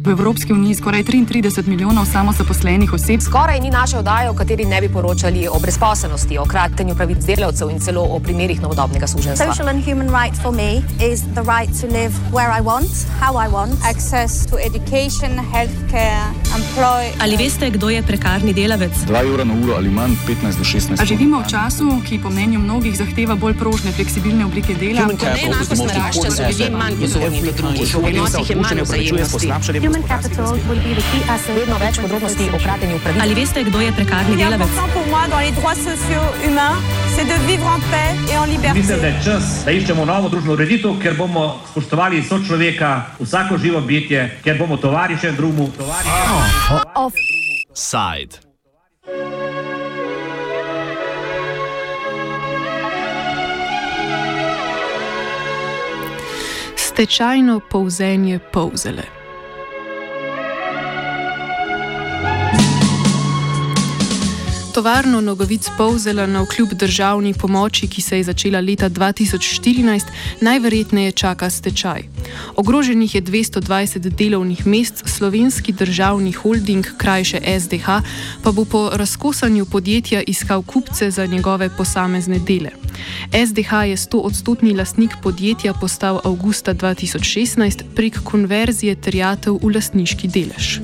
V Evropski uniji skoraj 33 milijonov samozaposlenih oseb. Skoraj ni naše oddaje, v kateri ne bi poročali o brezposelnosti, o kratenju pravic delavcev in celo o primerih novodobnega suženstva. Social and human right for me is the right to live where I want, how I want, access to education, healthcare, employ. Ali veste, kdo je prekarni delavec? 2 evra na uro ali manj, 15 do 16. A živimo v času, ki po mnenju mnogih zahteva bolj prožne, fleksibilne oblike dela. Neenakost narašča, so ljudje manj pozorni do drugih, odnosih je manj vzajemnosti. Human capital will be the key asset. Vedno več podrobnosti o kratenju pravic. Ali veste, kdo je prekarni delavec? Mislim, da je čas, da iščemo novo družbeno ureditev, ker bomo spoštovali sočloveka, vsako živo bitje, ker bomo tovariše drugemu. Tovariše. Side. Stečajno polzenje polzele. Tovarno nogavic polzela na vkljub državni pomoči, ki se je začela leta 2014, najverjetneje čaka stečaj. Ogroženih je 220 delovnih mest, slovenski državni holding, krajše SDH, pa bo po razkosanju podjetja iskal kupce za njegove posamezne dele. SDH je 100-odstotni lastnik podjetja postal avgusta 2016 prek konverzije terjatev v lastniški delež.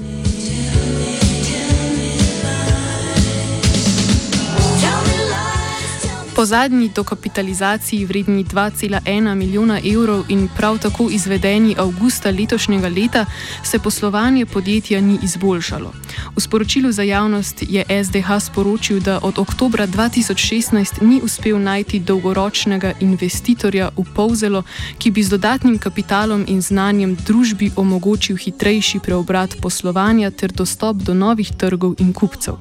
Po zadnji dokapitalizaciji vredni 2,1 milijona evrov in prav tako izvedeni avgusta letošnjega leta se poslovanje podjetja ni izboljšalo. V sporočilu za javnost je SDH sporočil, da od oktobra 2016 ni uspel najti dolgoročnega investitorja v Povzelo, ki bi z dodatnim kapitalom in znanjem družbi omogočil hitrejši preobrat poslovanja ter dostop do novih trgov in kupcev.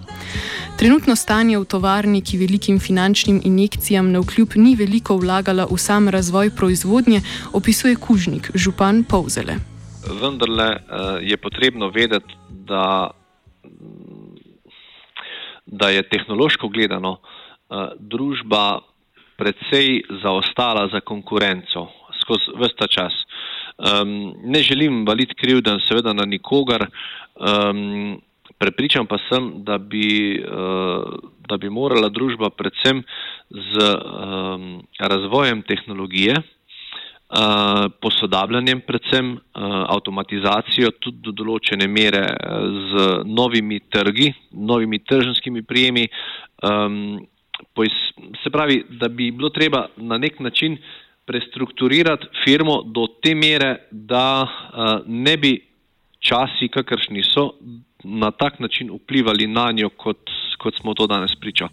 Trenutno stanje v tovarni, ki velikim finančnim injekcijam na vkljub ni veliko vlagala v sam razvoj proizvodnje, opisuje Kužnik, župan Povzele. vendarle eh, je potrebno vedeti, da, da je tehnološko gledano eh, družba precej zaostala za konkurenco skozi vse ta čas. Um, ne želim valiti krivden, seveda na nikogar, um, prepričan pa sem, da bi, uh, da bi morala družba predvsem z um, razvojem tehnologije, uh, posodabljanjem, predvsem uh, avtomatizacijo, tudi do določene mere uh, z novimi trgi, novimi tržanskimi prijemi. Um, pois, se pravi, da bi bilo treba na nek način prestrukturirati firmo do te mere, da uh, ne bi časi, kakršni so, na tak način vplivali na njo, kot, kot smo to danes priča.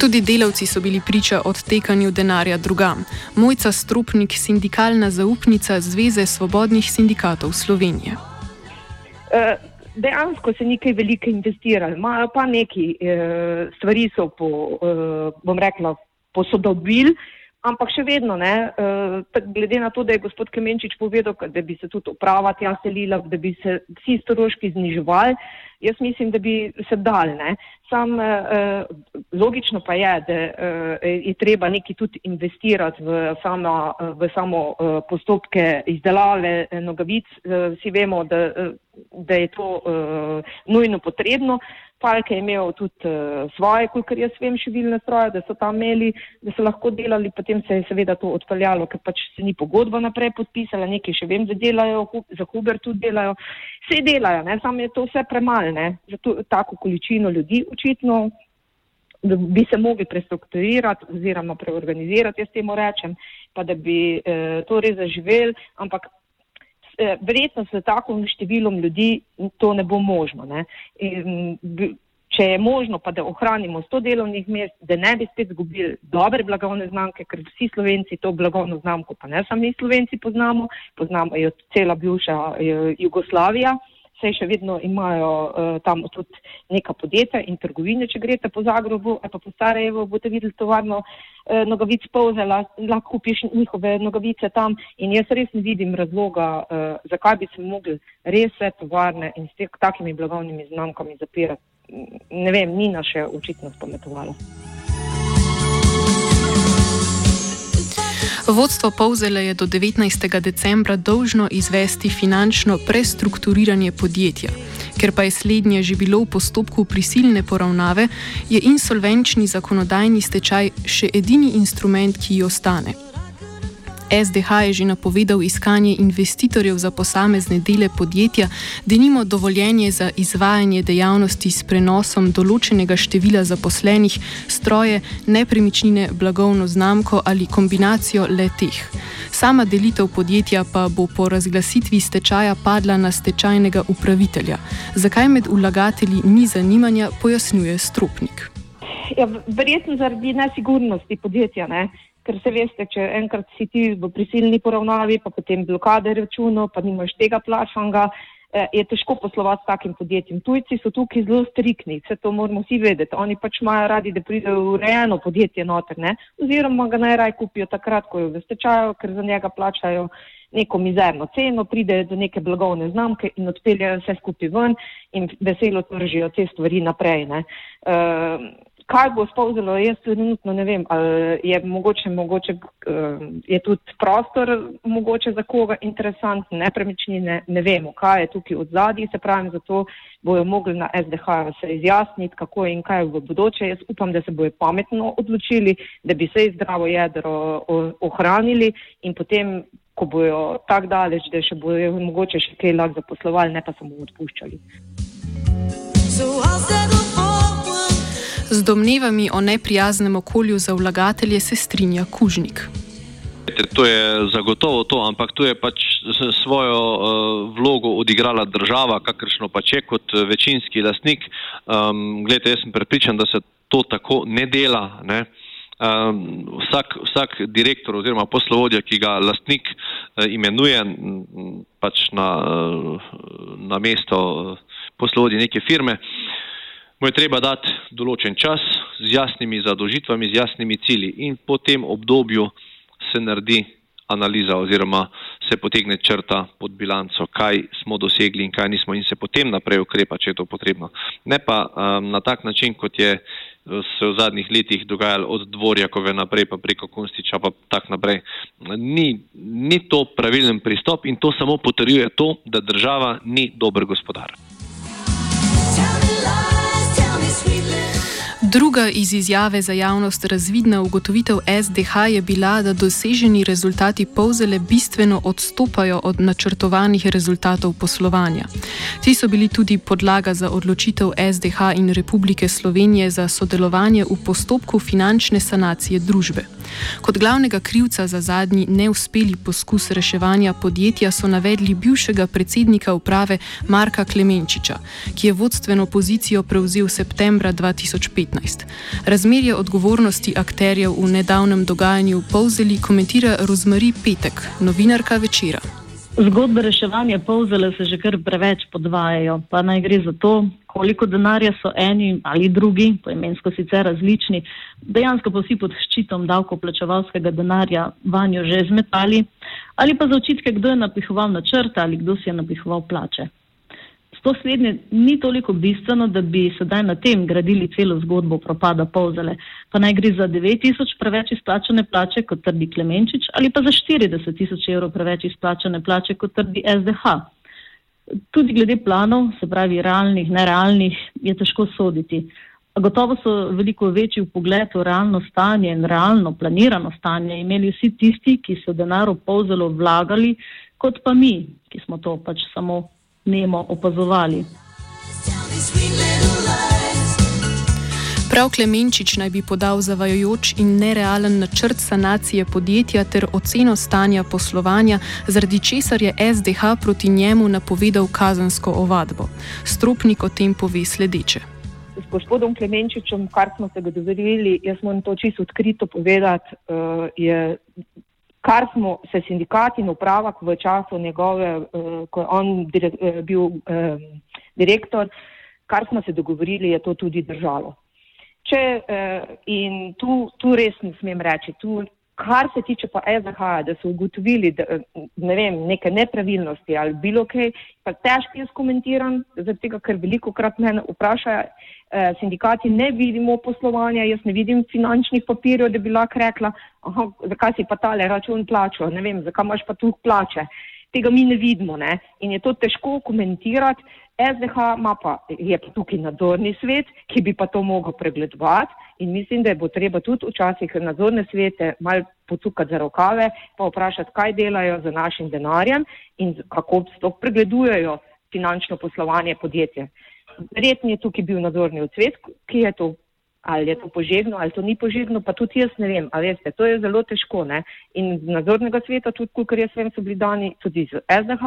Tudi delavci so bili priča odtekanju denarja drugam. Mojca Stropnik, sindikalna zaupnica Zveze svobodnih sindikatov Slovenije. Eh, dejansko se nekaj veliko investirali, imajo pa neki eh, stvari so po, eh, bom rekla, posodobili, ampak še vedno ne, eh, glede na to, da je gospod Kemenčič povedal, da bi se tudi uprava tja selila, da bi se vsi stroški zniževali, jaz mislim, da bi se dal. Ne. Sam eh, logično pa je, da eh, je treba nekaj tudi investirati v, sama, v samo eh, postopke izdelave eh, nogavic. Eh, vsi vemo, da, eh, da je to eh, nujno potrebno. Falk je imel tudi uh, svoje, kolikor jaz vem, šivilne stroje, da so tam imeli, da so lahko delali, potem se je seveda to odpeljalo, ker pač se ni pogodba naprej podpisala, nekaj še vem, da delajo, za Huber tudi delajo. Vse delajo, ne, samo je to vse premalne, za to, tako količino ljudi očitno da bi se mogli prestrukturirati oziroma preorganizirati, jaz temu rečem, pa da bi eh, to res zaživeli, ampak verjetno s takim številom ljudi to ne bo možno. Ne. In, če je možno, pa da ohranimo 100 delovnih mest, da ne bi spet izgubili dobre blagovne znamke, ker vsi slovenci to blagovno znamko, pa ne samo mi slovenci poznamo, poznamo jo cela bivša eh, Jugoslavija. Saj še vedno imajo uh, tam tudi neka podjetja in trgovine, če greste po Zagrebu ali pa po Sarajevu, boste videli tovarno uh, nogavic Povzela, lahko kupiš njihove nogavice tam in jaz res ne vidim razloga, uh, zakaj bi se mogli res vse tovarne in s te, takimi blagovnimi znamkami zapirati. Ne vem, ni nas še očitno spametovalo. Vodstvo Povzele je do 19. decembra dolžno izvesti finančno prestrukturiranje podjetja. Ker pa je slednje že bilo v postopku prisilne poravnave, je insolvenčni zakonodajni stečaj še edini instrument, ki ostane. SDH je že napovedal iskanje investitorjev za posamezne dele podjetja, da nimo dovoljenje za izvajanje dejavnosti s prenosom določenega števila zaposlenih, stroje, nepremičnine, blagovno znamko ali kombinacijo letih. Sama delitev podjetja pa bo po razglasitvi stečaja padla na stečajnega upravitelja. Zakaj med vlagatelji ni zanimanja, pojasnjuje Stropnik. Ja, verjetno zaradi nesigurnosti podjetja. Ne? Ker se veste, če enkrat si ti v prisilni poravnavi, pa potem blokade računov, pa nimaš tega plačanga, eh, je težko poslovati s takim podjetjem. Tujci so tukaj zelo strikni, vse to moramo vsi vedeti. Oni pač imajo radi, da pride v urejeno podjetje noter, ne? oziroma ga najraj kupijo takrat, ko je v stečaju, ker za njega plačajo neko mizerno ceno, pride do neke blagovne znamke in odpeljajo vse skupaj ven in veselo tržijo te stvari naprej. Uh, kaj bo spolzelo, jaz trenutno ne vem, ali je mogoče, mogoče uh, je tudi prostor mogoče za koga interesanten, nepremičnine, ne vemo, kaj je tukaj od zadnji, se pravi, zato bojo mogli na SDH se izjasniti, kako in kaj v bodoče. Jaz upam, da se bojo pametno odločili, da bi se zdravo jedro ohranili in potem, ko bojo tak daleč, da še bojo mogoče še kaj lahko zaposlovali, ne pa samo odpuščali. So Z domnevami o neprijaznem okolju za vlagatelje se strinja Kužnik. To je zagotovo to, ampak tu je pač svojo uh, vlogo odigrala država, kakršno pač je kot eh, večinski lastnik. Um, Glede, jaz sem prepričan, da se to tako ne dela. Ne? Um, vsak, vsak direktor oziroma poslovodja, ki ga lastnik uh, imenuje pač na, uh, na mesto uh, poslovodja neke firme, uh, mu je treba dati določen čas z jasnimi zadožitvami, z jasnimi cilji in po tem obdobju se naredi analiza oziroma se potegne črta pod bilanco, kaj smo dosegli in kaj nismo in se potem naprej ukrepa, če je to potrebno. Ne pa um, na tak način, kot je se v zadnjih letih dogajalo od dvorjakove naprej pa preko Kunstiča pa tak naprej. Ni, ni to pravilen pristop in to samo potrjuje to, da država ni dober gospodar. sweet Druga iz izjave za javnost razvidna ugotovitev SDH je bila, da doseženi rezultati povzele bistveno odstopajo od načrtovanih rezultatov poslovanja. Ti so bili tudi podlaga za odločitev SDH in Republike Slovenije za sodelovanje v postopku finančne sanacije družbe. Kot glavnega krivca za zadnji neuspeli poskus reševanja podjetja so navedli bivšega predsednika uprave Marka Klemenčiča, ki je vodstveno pozicijo prevzel septembra 2015. Razmerje odgovornosti akterjev v nedavnem dogajanju v Povzeli komentira Rozmari Petek, novinarka večera. Zgodbe reševanja povzele se že kar preveč podvajajo, pa naj gre za to, koliko denarja so eni ali drugi, poimensko sicer različni, dejansko pa vsi pod ščitom davkoplačevalskega denarja vanjo že zmetali, ali pa za očitke, kdo je napihoval načrte ali kdo si je napihoval plače. To slednje ni toliko bistveno, da bi sedaj na tem gradili celo zgodbo propada Povzele. Pa naj gre za 9000 preveč izplačane plače, kot trdi Klemenčič, ali pa za 40 tisoč evrov preveč izplačane plače, kot trdi SDH. Tudi glede planov, se pravi realnih, nerealnih, je težko soditi. Gotovo so veliko večji v pogledu realno stanje in realno planirano stanje imeli vsi tisti, ki so denar v Povzelo vlagali, kot pa mi, ki smo to pač samo nemo opazovali. Prav Klemenčič naj bi podal zavajojoč in nerealen načrt sanacije podjetja ter oceno stanja poslovanja, zaradi česar je SDH proti njemu napovedal kazansko ovadbo. Stropnik o tem pove sledeče. S gospodom Klemenčičem, kar smo se ga doverili, jaz moram to čisto odkrito povedati, uh, je kar smo se sindikati in uprava v času njegove, uh, ko je on direk, uh, bil uh, direktor, kar smo se dogovorili, je to tudi držalo. Če, in tu, tu res ne smem reči, tu Kar se tiče pa SDH, da so ugotovili da, ne vem, neke nepravilnosti ali bilo kaj, pa težko jaz komentiram, zato ker veliko krat me vprašajo, eh, sindikati ne vidimo poslovanja, jaz ne vidim finančnih papirjev, da bi lahko rekla, aha, zakaj si pa tale račun plačal, ne vem, zakaj imaš pa tu plače. Tega mi ne vidimo ne? in je to težko komentirati. SDH ima pa, je pa tukaj nadzorni svet, ki bi pa to mogel pregledovati in mislim, da bo treba tudi včasih nadzorne svete mal potukati za rokave, pa vprašati, kaj delajo z našim denarjem in kako sploh pregledujejo finančno poslovanje podjetja. Verjetno je tukaj bil nadzorni svet, ki je to ali je to požegno, ali to ni požegno, pa tudi jaz ne vem, ali veste, to je zelo težko. Ne? In z nadzornega sveta, tudi kar jaz vem, so bili dani tudi z SDH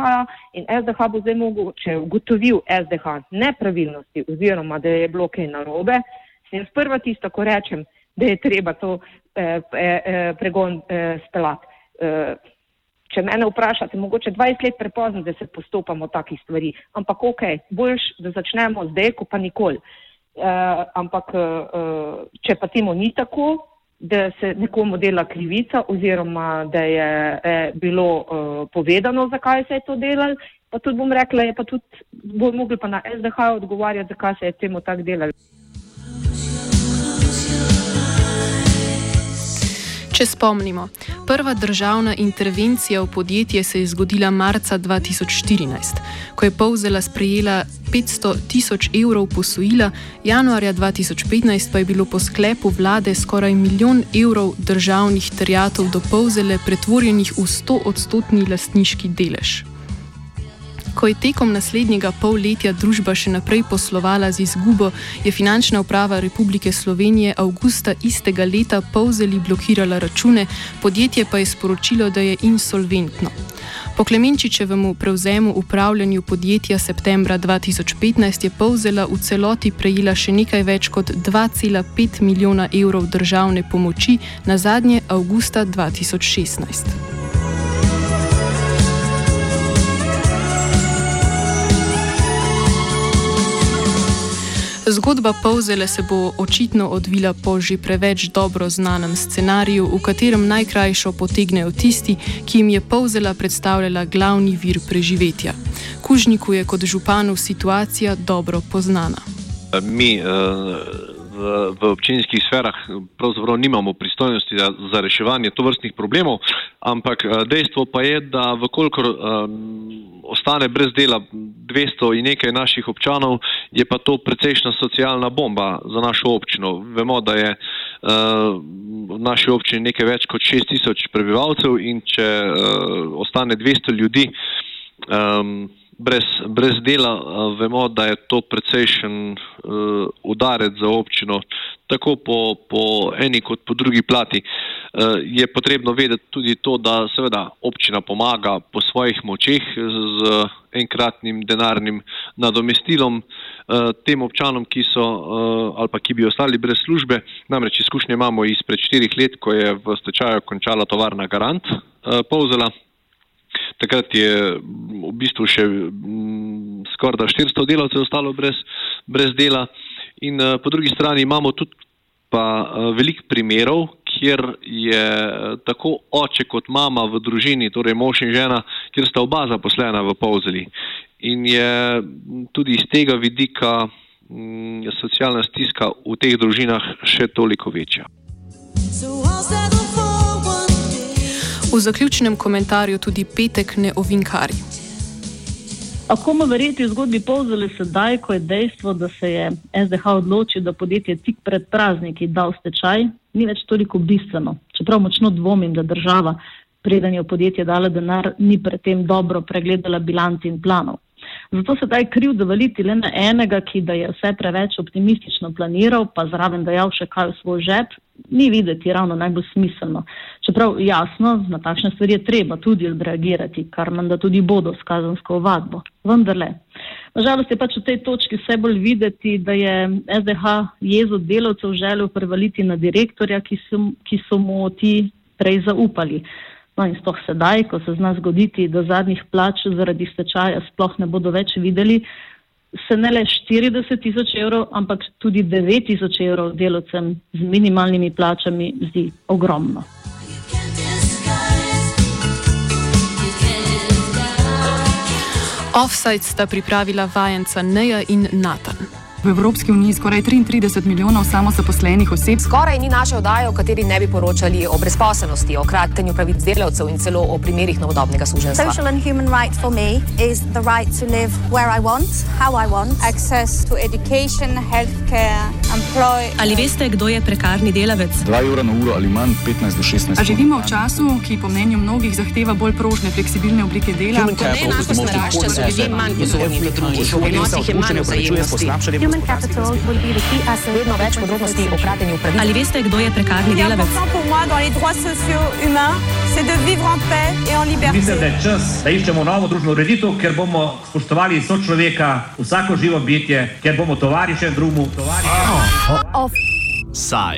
in SDH bo zdaj mogel, če je ugotovil SDH nepravilnosti oziroma da je bilo kaj narobe, sem jaz prva tista, ko rečem, da je treba to eh, eh, pregon eh, spelati. Eh, Če mene vprašate, mogoče 20 let prepozno, da se postopamo takih stvari, ampak ok, boljš, da začnemo zdaj, ko pa nikoli. Uh, ampak, uh, če pa temu ni tako, da se nekomu dela krivica oziroma da je eh, bilo uh, povedano, zakaj se je to delalo, pa tudi bom rekla, je pa tudi, bo mogli pa na SDH odgovarjati, zakaj se je temu tako delalo. Če spomnimo, prva državna intervencija v podjetje se je zgodila marca 2014, ko je Povzela sprejela 500 tisoč evrov posojila, januarja 2015 pa je bilo po sklepu vlade skoraj milijon evrov državnih terjatov do Povzele pretvorjenih v 100 odstotni lastniški delež. Ko je tekom naslednjega polletja družba še naprej poslovala z izgubo, je finančna uprava Republike Slovenije avgusta istega leta povzeli blokirala račune, podjetje pa je sporočilo, da je insolventno. Po Klemenčičevemu prevzemu upravljanju podjetja septembra 2015 je povzela v celoti prejela še nekaj več kot 2,5 milijona evrov državne pomoči, na zadnje avgusta 2016. Zgodba Povzele se bo očitno odvila po že preveč dobro znanem scenariju, v katerem najkrajšo potegnejo tisti, ki jim je Povzela predstavljala glavni vir preživetja. Kužniku je kot županu situacija dobro poznana. Mi, uh v, občinskih sferah pravzaprav nimamo pristojnosti za, za reševanje tovrstnih problemov, ampak eh, dejstvo pa je, da vkolikor um, ostane brez dela 200 in nekaj naših občanov, je pa to precejšna socialna bomba za našo občino. Vemo, da je uh, v naši občini nekaj več kot 6000 prebivalcev in če uh, ostane 200 ljudi, um, brez, brez dela, vemo, da je to precejšen uh, udarec za občino, tako po, po eni kot po drugi plati. Uh, je potrebno vedeti tudi to, da seveda občina pomaga po svojih močeh z, z enkratnim denarnim nadomestilom uh, tem občanom, ki so uh, ali pa ki bi ostali brez službe. Namreč izkušnje imamo izpred štirih let, ko je v stečaju končala tovarna Garant uh, Povzela. Takrat je v bistvu še mm, skoraj da 400 delavcev ostalo brez, brez dela. In uh, po drugi strani imamo tudi pa uh, velik primerov, kjer je uh, tako oče kot mama v družini, torej mož in žena, kjer sta oba zaposlena v povzeli. In je tudi iz tega vidika socialna stiska v teh družinah še toliko večja. V zaključnem komentarju tudi petek ne ovinkari. Ako mu verjeti zgodbi povzeli sedaj, ko je dejstvo, da se je SDH odločil, da podjetje tik pred prazniki da v stečaj, ni več toliko bistveno. Čeprav močno dvomim, da država, preden je v podjetje dala denar, ni predtem dobro pregledala bilanci in planov. Zato se daj kriv dovoliti le na enega, ki da je vse preveč optimistično planiral, pa zraven dajal še kaj v svoj žep, ni videti ravno najbolj smiselno. Čeprav jasno, na takšne stvari je treba tudi odreagirati, kar menda tudi bodo s kazansko ovadbo. Vendarle. Nažalost je pač v tej točki vse bolj videti, da je SDH jezo delavcev želel prevaliti na direktorja, ki so, ki so mu ti prej zaupali. No in stoh sedaj, ko se zna zgoditi, da zadnjih plač zaradi stečaja sploh ne bodo več videli, se ne le 40 tisoč evrov, ampak tudi 9 tisoč evrov delovcem z minimalnimi plačami zdi ogromno. Offside sta pripravila vajenca Neja in Natan. V Evropski uniji skoraj 33 milijonov samozaposlenih oseb. Skoraj ni naše oddaje, v kateri ne bi poročali o brezposelnosti, o kratenju pravic delavcev in celo o primerih novodobnega suženstva. Social and human right for me is the right to live where I want, how I want, access to education, healthcare, employment. Ali veste, kdo je prekarni delavec? 2 evra na uro ali manj, 15 do 16. A živimo v času, ki po mnenju mnogih zahteva bolj prožne, fleksibilne oblike dela? Neenakost narašča, so ljudje manj pozorni do drugih, v odnosih je manj vzajemnosti. Human capital will be the key asset. Vedno več podrobnosti o kratenju pravic. Ali veste, kdo je prekarni delavec? pour moi dans les droits sociaux humains, c'est de vivre en paix et en liberté. Mislim, da je čas, da iščemo novo družbeno ureditev, ker bomo spoštovali sočloveka, vsako živo bitje, ker bomo tovariše drugemu. Tovariše. Of Side.